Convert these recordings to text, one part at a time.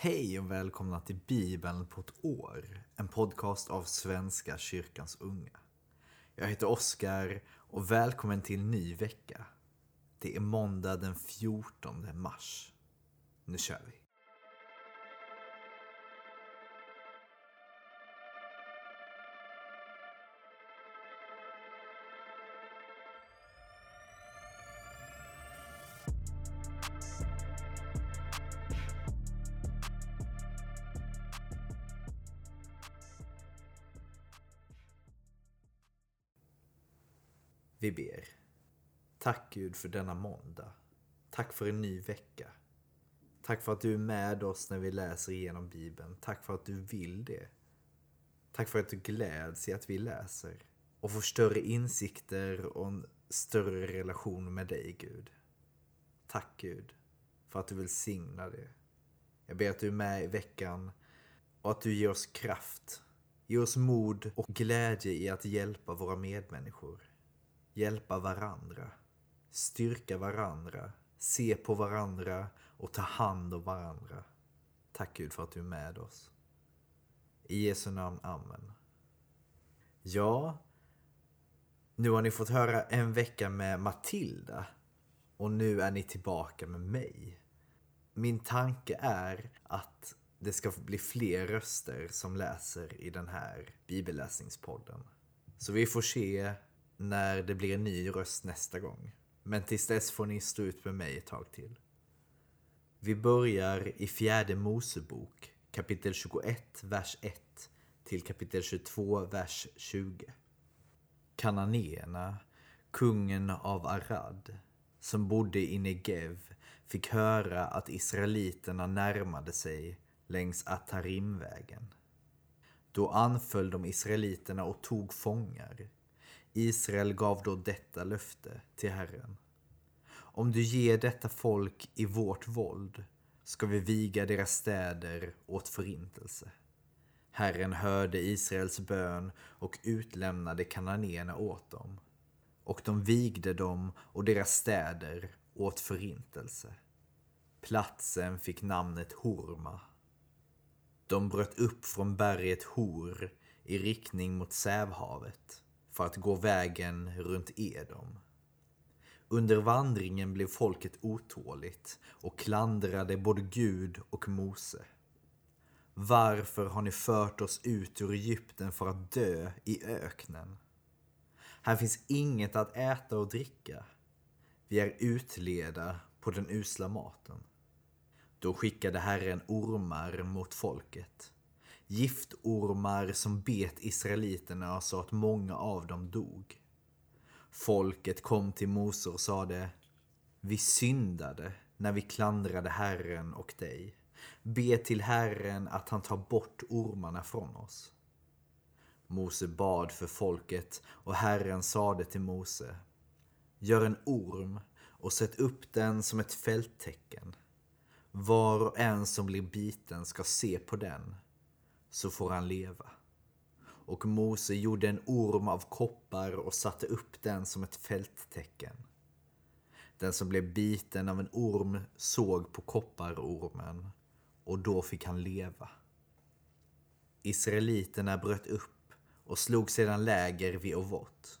Hej och välkomna till Bibeln på ett år. En podcast av Svenska kyrkans unga. Jag heter Oskar och välkommen till en ny vecka. Det är måndag den 14 mars. Nu kör vi. Vi ber. Tack Gud för denna måndag. Tack för en ny vecka. Tack för att du är med oss när vi läser igenom Bibeln. Tack för att du vill det. Tack för att du gläds i att vi läser och får större insikter och en större relation med dig Gud. Tack Gud för att du vill signa det. Jag ber att du är med i veckan och att du ger oss kraft, ger oss mod och glädje i att hjälpa våra medmänniskor hjälpa varandra, styrka varandra, se på varandra och ta hand om varandra. Tack Gud för att du är med oss. I Jesu namn, Amen. Ja, nu har ni fått höra en vecka med Matilda och nu är ni tillbaka med mig. Min tanke är att det ska bli fler röster som läser i den här bibelläsningspodden. Så vi får se när det blir en ny röst nästa gång. Men tills dess får ni stå ut med mig ett tag till. Vi börjar i fjärde Mosebok kapitel 21, vers 1 till kapitel 22, vers 20. Kananéerna, kungen av Arad, som bodde i Negev, fick höra att israeliterna närmade sig längs Atarimvägen. Då anföll de israeliterna och tog fångar Israel gav då detta löfte till Herren. Om du ger detta folk i vårt våld ska vi viga deras städer åt förintelse. Herren hörde Israels bön och utlämnade kananéerna åt dem. Och de vigde dem och deras städer åt förintelse. Platsen fick namnet Horma. De bröt upp från berget Hor i riktning mot Sävhavet för att gå vägen runt Edom. Under vandringen blev folket otåligt och klandrade både Gud och Mose. Varför har ni fört oss ut ur Egypten för att dö i öknen? Här finns inget att äta och dricka. Vi är utleda på den usla maten. Då skickade Herren ormar mot folket giftormar som bet israeliterna så att många av dem dog. Folket kom till Mose och sade Vi syndade när vi klandrade Herren och dig. Be till Herren att han tar bort ormarna från oss. Mose bad för folket och Herren sade till Mose Gör en orm och sätt upp den som ett fälttecken. Var och en som blir biten ska se på den så får han leva. Och Mose gjorde en orm av koppar och satte upp den som ett fälttecken. Den som blev biten av en orm såg på kopparormen och då fick han leva. Israeliterna bröt upp och slog sedan läger vid Ovot.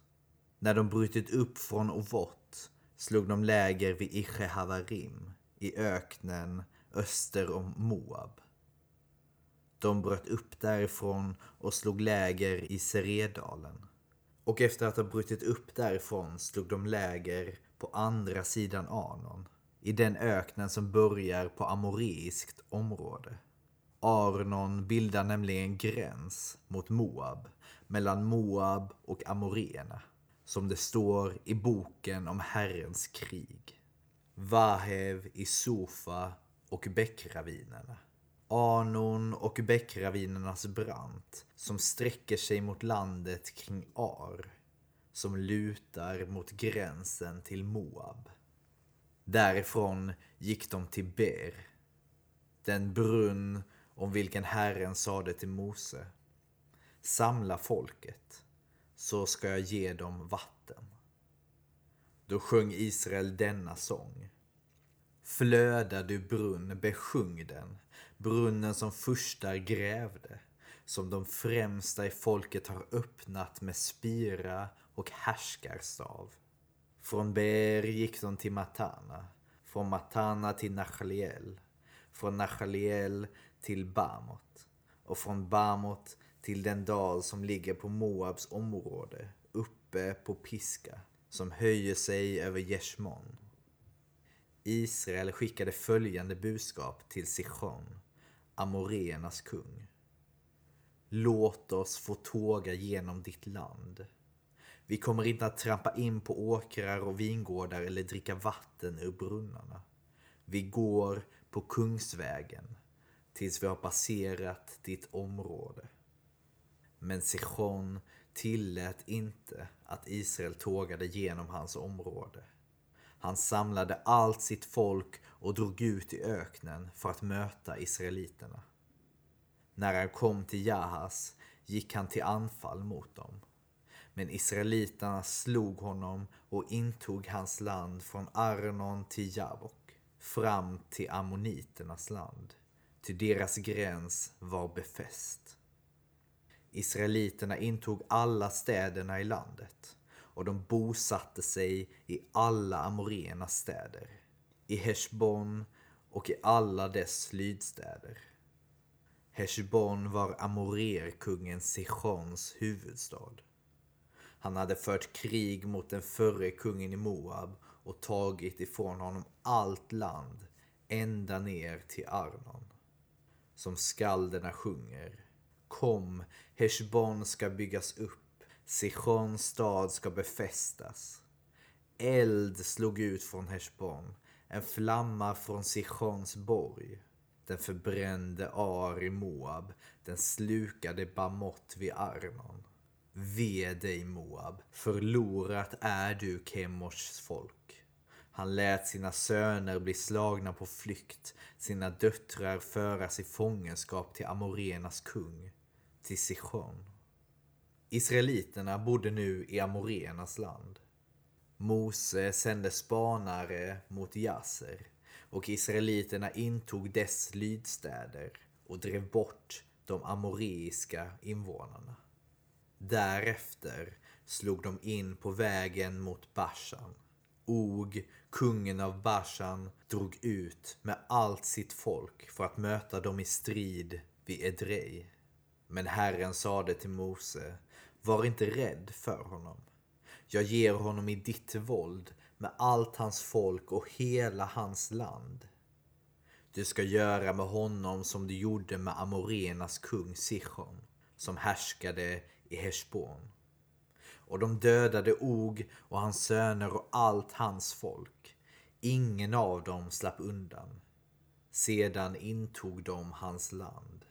När de brutit upp från Ovot slog de läger vid Ichehavarim i öknen öster om Moab. De bröt upp därifrån och slog läger i Seredalen. Och efter att ha brutit upp därifrån slog de läger på andra sidan Anon, i den öknen som börjar på amoreiskt område. Arnon bildar nämligen gräns mot Moab, mellan Moab och amoreerna, som det står i boken om Herrens krig. Vahev i Sofa och bäckravinerna. Anon och bäckravinernas brant som sträcker sig mot landet kring Ar som lutar mot gränsen till Moab. Därifrån gick de till Ber, den brunn om vilken Herren sade till Mose. Samla folket, så ska jag ge dem vatten. Då sjöng Israel denna sång. Flöda du brunn, besjung den brunnen som furstar grävde, som de främsta i folket har öppnat med spira och härskarstav. Från Ber gick de till Matana, från Matana till Nachaliel, från Nachaliel till Bamot och från Bamot till den dal som ligger på Moabs område, uppe på Piska, som höjer sig över Jeshmon. Israel skickade följande budskap till Sichon, Amoreernas kung. Låt oss få tåga genom ditt land. Vi kommer inte att trampa in på åkrar och vingårdar eller dricka vatten ur brunnarna. Vi går på Kungsvägen tills vi har passerat ditt område. Men Sichon tillät inte att Israel tågade genom hans område. Han samlade allt sitt folk och drog ut i öknen för att möta israeliterna. När han kom till Jahas gick han till anfall mot dem. Men israeliterna slog honom och intog hans land från Arnon till Jabok, fram till ammoniternas land, till deras gräns var befäst. Israeliterna intog alla städerna i landet och de bosatte sig i alla amoreernas städer, i Heshbon och i alla dess lydstäder. Heshbon var Amorer-kungen Sichons huvudstad. Han hade fört krig mot den förre kungen i Moab och tagit ifrån honom allt land ända ner till Arnon. Som skalderna sjunger. Kom, Heshbon ska byggas upp, Sichons stad ska befästas. Eld slog ut från Heshbon, en flamma från Sichons borg. Den förbrände Ar i Moab, den slukade Bamot vid Arnon. Ve dig Moab, förlorat är du Kemoshs folk. Han lät sina söner bli slagna på flykt, sina döttrar föras i fångenskap till Amorenas kung, till Sichon. Israeliterna bodde nu i Amorenas land. Mose sände spanare mot Jaser och israeliterna intog dess lydstäder och drev bort de amoreiska invånarna. Därefter slog de in på vägen mot Bashan. Og, kungen av Bashan, drog ut med allt sitt folk för att möta dem i strid vid Edrei. Men Herren sade till Mose, var inte rädd för honom. Jag ger honom i ditt våld med allt hans folk och hela hans land. Du ska göra med honom som du gjorde med Amorenas kung Sichon, som härskade i Heshbon. Och de dödade Og och hans söner och allt hans folk. Ingen av dem slapp undan. Sedan intog de hans land.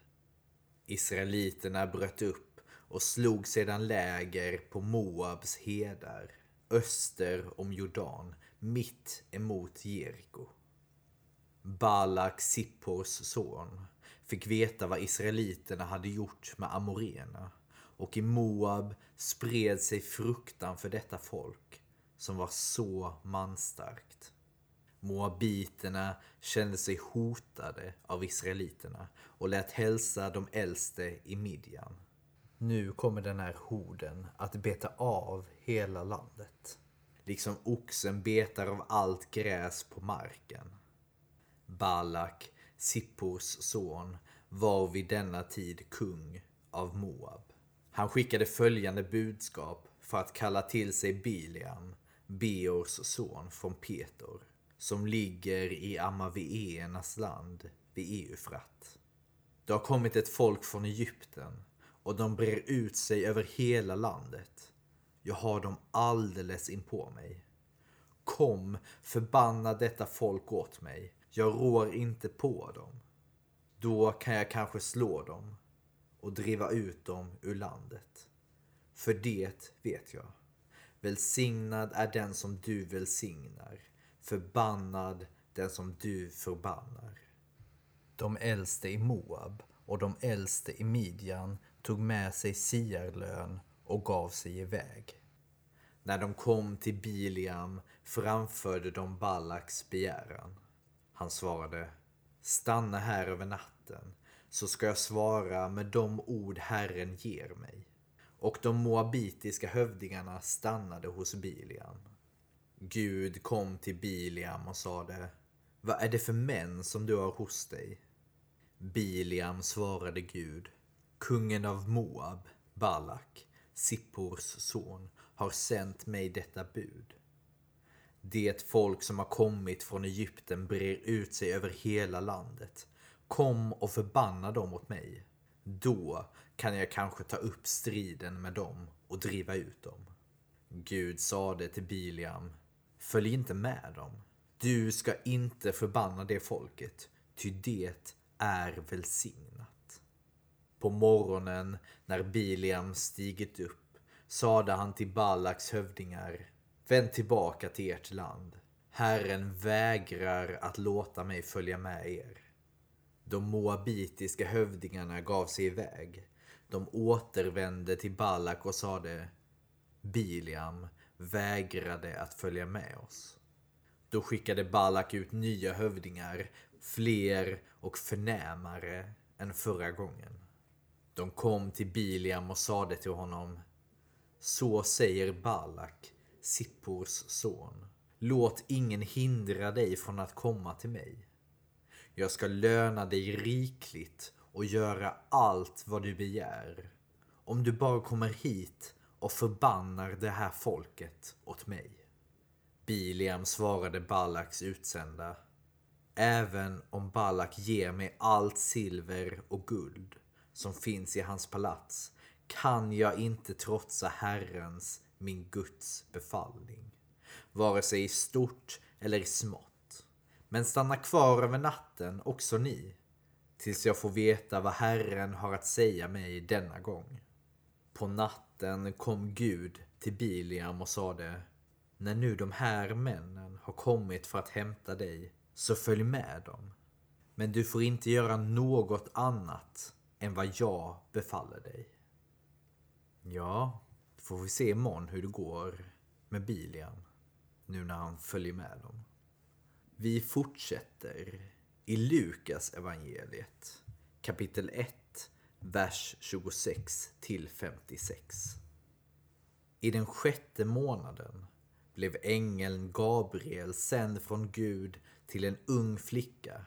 Israeliterna bröt upp och slog sedan läger på Moabs hedar öster om Jordan, mitt emot Jeriko. Balak, Sippors son, fick veta vad israeliterna hade gjort med amorena och i Moab spred sig fruktan för detta folk som var så manstarkt. Moabiterna kände sig hotade av israeliterna och lät hälsa de äldste i Midjan. Nu kommer den här horden att beta av hela landet. Liksom oxen betar av allt gräs på marken. Balak, Sippors son, var vid denna tid kung av Moab. Han skickade följande budskap för att kalla till sig Biliam, Beors son från Petor, som ligger i Amavieernas land vid Eufrat. Det har kommit ett folk från Egypten och de brer ut sig över hela landet. Jag har dem alldeles inpå mig. Kom, förbanna detta folk åt mig. Jag rår inte på dem. Då kan jag kanske slå dem och driva ut dem ur landet. För det vet jag. Välsignad är den som du välsignar. Förbannad den som du förbannar. De äldste i Moab och de äldste i Midjan tog med sig siarlön och gav sig iväg. När de kom till Biliam framförde de Balaks begäran. Han svarade stanna här över natten, så ska jag svara med de ord Herren ger mig. Och de moabitiska hövdingarna stannade hos Biliam. Gud kom till Biliam och sade Vad är det för män som du har hos dig? Biliam svarade Gud Kungen av Moab, Balak, Sippors son, har sänt mig detta bud. Det folk som har kommit från Egypten brer ut sig över hela landet. Kom och förbanna dem åt mig. Då kan jag kanske ta upp striden med dem och driva ut dem. Gud sade till Biliam, följ inte med dem. Du ska inte förbanna det folket, ty det är välsignat. På morgonen när Biliam stigit upp sade han till Balaks hövdingar Vänd tillbaka till ert land. Herren vägrar att låta mig följa med er. De moabitiska hövdingarna gav sig iväg. De återvände till Balak och sade Biliam vägrade att följa med oss. Då skickade Balak ut nya hövdingar, fler och förnämare än förra gången. De kom till Biliam och sade till honom Så säger Balak, Sippors son. Låt ingen hindra dig från att komma till mig. Jag ska löna dig rikligt och göra allt vad du begär. Om du bara kommer hit och förbannar det här folket åt mig. Biliam svarade Balaks utsända. Även om Balak ger mig allt silver och guld som finns i hans palats kan jag inte trotsa Herrens, min Guds befallning. Vare sig i stort eller i smått. Men stanna kvar över natten också ni. Tills jag får veta vad Herren har att säga mig denna gång. På natten kom Gud till Biliam och sade När nu de här männen har kommit för att hämta dig så följ med dem. Men du får inte göra något annat än vad jag befaller dig. Ja, då får vi se imorgon hur det går med Bilian Nu när han följer med dem. Vi fortsätter i Lukas evangeliet kapitel 1, vers 26 till 56. I den sjätte månaden blev ängeln Gabriel sänd från Gud till en ung flicka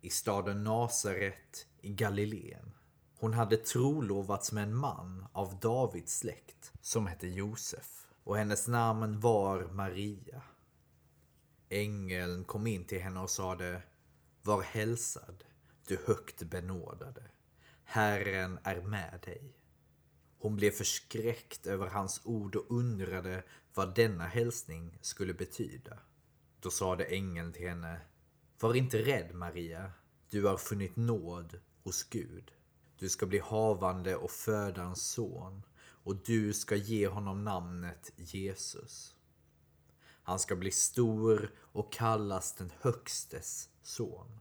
i staden Nasaret i Galileen. Hon hade trolovats med en man av Davids släkt som hette Josef och hennes namn var Maria. Ängeln kom in till henne och sade Var hälsad, du högt benådade. Herren är med dig. Hon blev förskräckt över hans ord och undrade vad denna hälsning skulle betyda. Då sade ängeln till henne Var inte rädd Maria, du har funnit nåd hos Gud. Du ska bli havande och föda en son och du ska ge honom namnet Jesus. Han ska bli stor och kallas den högstes son.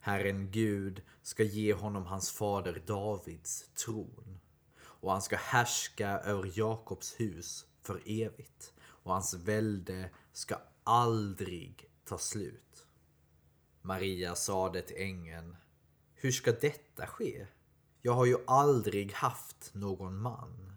Herren Gud ska ge honom hans fader Davids tron och han ska härska över Jakobs hus för evigt och hans välde ska aldrig ta slut. Maria sade till ängeln hur ska detta ske? Jag har ju aldrig haft någon man.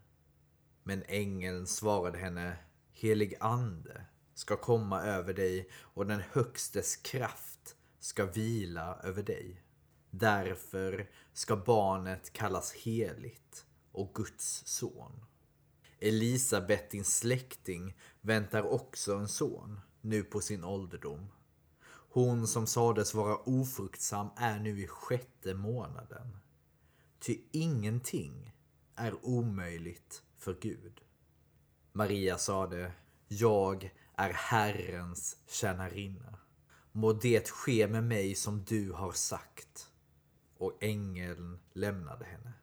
Men ängeln svarade henne Helig ande ska komma över dig och den högstes kraft ska vila över dig. Därför ska barnet kallas heligt och Guds son. Elisabet, din släkting, väntar också en son, nu på sin ålderdom. Hon som sades vara ofruktsam är nu i sjätte månaden. Ty ingenting är omöjligt för Gud. Maria sade, jag är Herrens tjänarinna. Må det ske med mig som du har sagt. Och ängeln lämnade henne.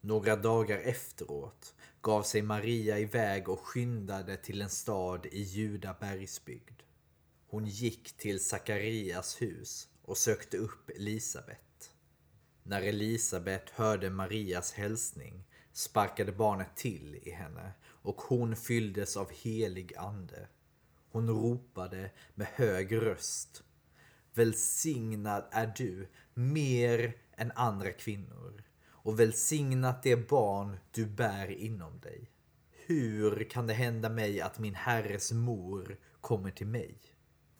Några dagar efteråt gav sig Maria iväg och skyndade till en stad i Juda bergsbygd. Hon gick till Sakarias hus och sökte upp Elisabet. När Elisabet hörde Marias hälsning sparkade barnet till i henne och hon fylldes av helig ande. Hon ropade med hög röst. Välsignad är du mer än andra kvinnor och välsignat det barn du bär inom dig. Hur kan det hända mig att min herres mor kommer till mig?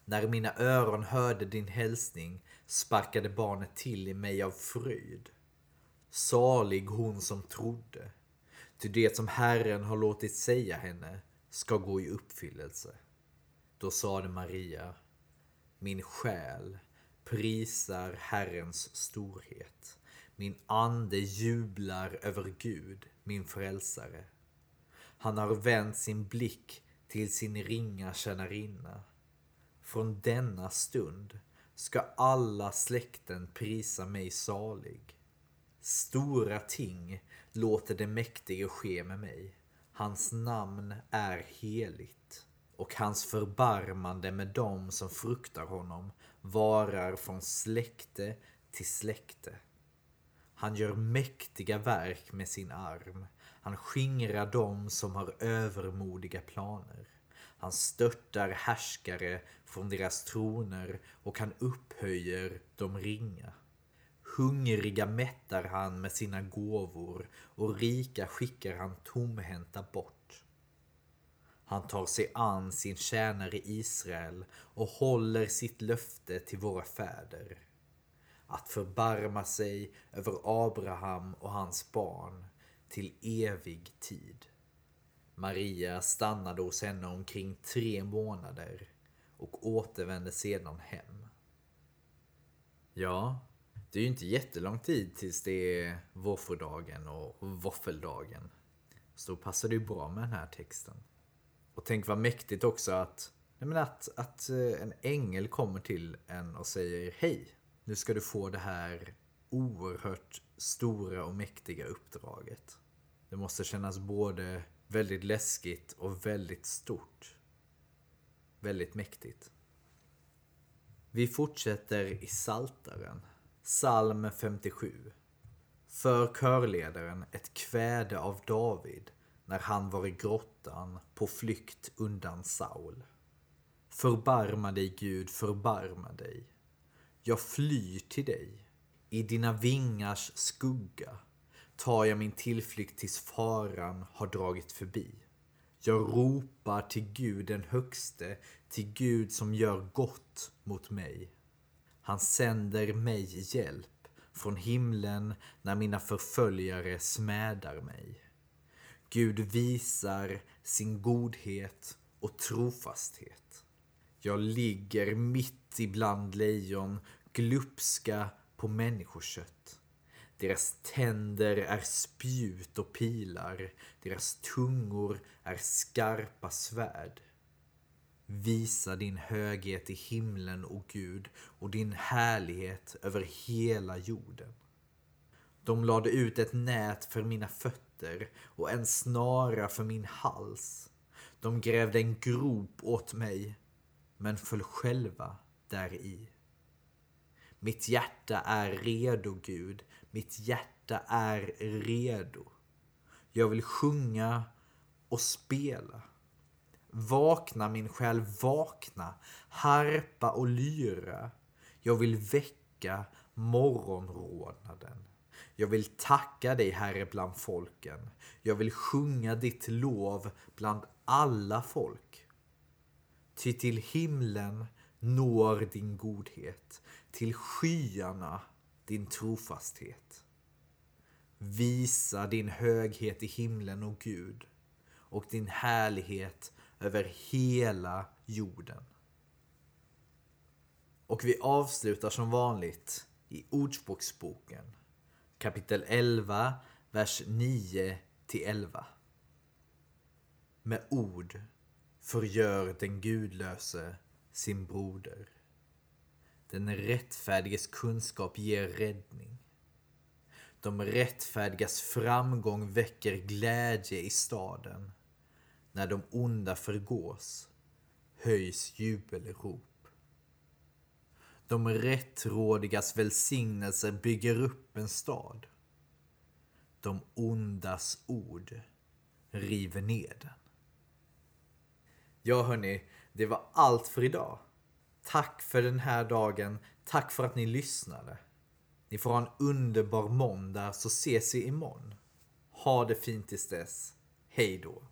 När mina öron hörde din hälsning sparkade barnet till i mig av fröjd. Salig hon som trodde, ty det som Herren har låtit säga henne ska gå i uppfyllelse. Då sade Maria, min själ prisar Herrens storhet. Min ande jublar över Gud, min frälsare. Han har vänt sin blick till sin ringa tjänarinna. Från denna stund ska alla släkten prisa mig salig. Stora ting låter det mäktige ske med mig. Hans namn är heligt och hans förbarmande med dem som fruktar honom varar från släkte till släkte. Han gör mäktiga verk med sin arm. Han skingrar dem som har övermodiga planer. Han störtar härskare från deras troner och han upphöjer de ringa. Hungriga mättar han med sina gåvor och rika skickar han tomhänta bort. Han tar sig an sin tjänare Israel och håller sitt löfte till våra fäder. Att förbarma sig över Abraham och hans barn till evig tid. Maria stannade hos henne omkring tre månader och återvände sedan hem. Ja, det är ju inte jättelång tid tills det är våffeldagen och våffeldagen. Så då passar det ju bra med den här texten. Och tänk vad mäktigt också att, nej att, att eh, en ängel kommer till en och säger Hej, nu ska du få det här oerhört stora och mäktiga uppdraget. Det måste kännas både väldigt läskigt och väldigt stort. Väldigt mäktigt. Vi fortsätter i Saltaren, psalm 57. För körledaren ett kväde av David när han var i grottan på flykt undan Saul. Förbarma dig Gud, förbarma dig. Jag flyr till dig. I dina vingars skugga tar jag min tillflykt tills faran har dragit förbi. Jag ropar till Gud den högste, till Gud som gör gott mot mig. Han sänder mig hjälp från himlen när mina förföljare smädar mig. Gud visar sin godhet och trofasthet. Jag ligger mitt ibland lejon, glupska på människokött. Deras tänder är spjut och pilar, deras tungor är skarpa svärd. Visa din höghet i himlen, o Gud, och din härlighet över hela jorden. De lade ut ett nät för mina fötter och en snara för min hals. De grävde en grop åt mig, men föll själva där i. Mitt hjärta är redo, Gud. Mitt hjärta är redo. Jag vill sjunga och spela. Vakna min själ, vakna, harpa och lyra. Jag vill väcka morgonrodnaden. Jag vill tacka dig, Herre, bland folken. Jag vill sjunga ditt lov bland alla folk. Ty till himlen når din godhet, till skyarna din trofasthet. Visa din höghet i himlen, och Gud, och din härlighet över hela jorden. Och vi avslutar som vanligt i Ordspråksboken kapitel 11, vers 9 till 11. Med ord förgör den gudlöse sin broder. Den rättfärdiges kunskap ger räddning. De rättfärdigas framgång väcker glädje i staden. När de onda förgås höjs jubelrop. De rättrådigas välsignelse bygger upp en stad. De ondas ord river ner den. Ja hörni, det var allt för idag. Tack för den här dagen. Tack för att ni lyssnade. Ni får ha en underbar måndag så ses vi imorgon. Ha det fint tills dess. Hej då.